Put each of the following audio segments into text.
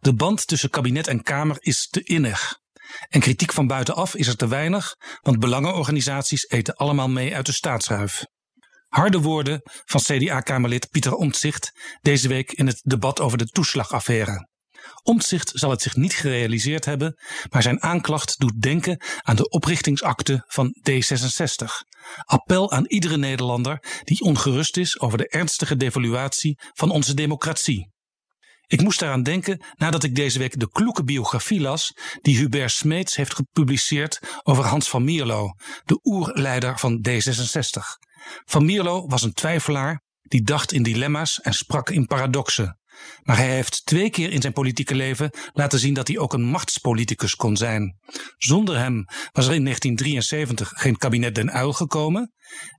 De band tussen kabinet en Kamer is te innig. En kritiek van buitenaf is er te weinig, want belangenorganisaties eten allemaal mee uit de staatsruif. Harde woorden van CDA-Kamerlid Pieter Omtzigt deze week in het debat over de toeslagaffaire. Omtzigt zal het zich niet gerealiseerd hebben, maar zijn aanklacht doet denken aan de oprichtingsakte van D66. Appel aan iedere Nederlander die ongerust is over de ernstige devaluatie van onze democratie. Ik moest daaraan denken nadat ik deze week de kloeke biografie las die Hubert Smeets heeft gepubliceerd over Hans van Mierlo, de oerleider van D66. Van Mierlo was een twijfelaar die dacht in dilemma's en sprak in paradoxen. Maar hij heeft twee keer in zijn politieke leven laten zien dat hij ook een machtspoliticus kon zijn. Zonder hem was er in 1973 geen kabinet Den Uil gekomen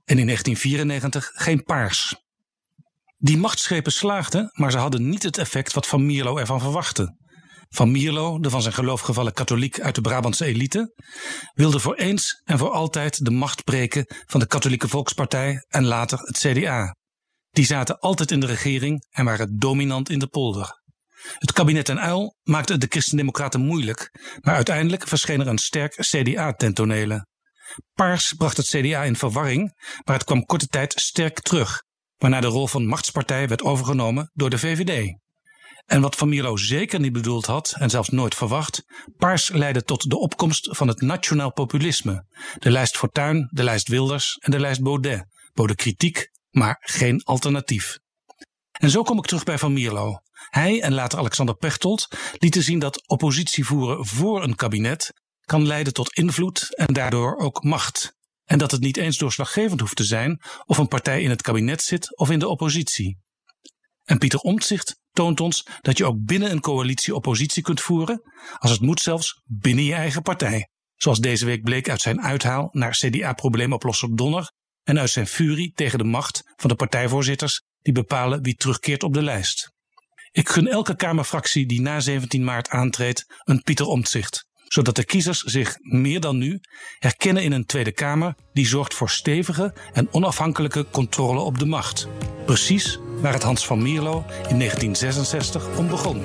en in 1994 geen Paars. Die machtsgrepen slaagden, maar ze hadden niet het effect wat Van Mierlo ervan verwachtte. Van Mierlo, de van zijn geloof gevallen katholiek uit de Brabantse elite, wilde voor eens en voor altijd de macht breken van de Katholieke Volkspartij en later het CDA. Die zaten altijd in de regering en waren dominant in de polder. Het kabinet en Uil maakte het de Christendemocraten moeilijk, maar uiteindelijk verscheen er een sterk CDA ten. Paars bracht het CDA in verwarring, maar het kwam korte tijd sterk terug, waarna de rol van machtspartij werd overgenomen door de VVD. En wat Van Mierlo zeker niet bedoeld had en zelfs nooit verwacht, Paars leidde tot de opkomst van het nationaal populisme. De lijst Fortuyn, de lijst Wilders en de lijst Baudet boden kritiek, maar geen alternatief. En zo kom ik terug bij Van Mierlo. Hij en later Alexander Pechtold lieten zien dat oppositie voeren voor een kabinet kan leiden tot invloed en daardoor ook macht. En dat het niet eens doorslaggevend hoeft te zijn of een partij in het kabinet zit of in de oppositie. En Pieter Omtzigt toont ons dat je ook binnen een coalitie oppositie kunt voeren, als het moet zelfs binnen je eigen partij. Zoals deze week bleek uit zijn uithaal naar CDA-probleemoplosser Donner en uit zijn furie tegen de macht van de partijvoorzitters die bepalen wie terugkeert op de lijst. Ik gun elke Kamerfractie die na 17 maart aantreedt een Pieter Omtzigt zodat de kiezers zich meer dan nu herkennen in een Tweede Kamer die zorgt voor stevige en onafhankelijke controle op de macht. Precies waar het Hans van Mierlo in 1966 om begon.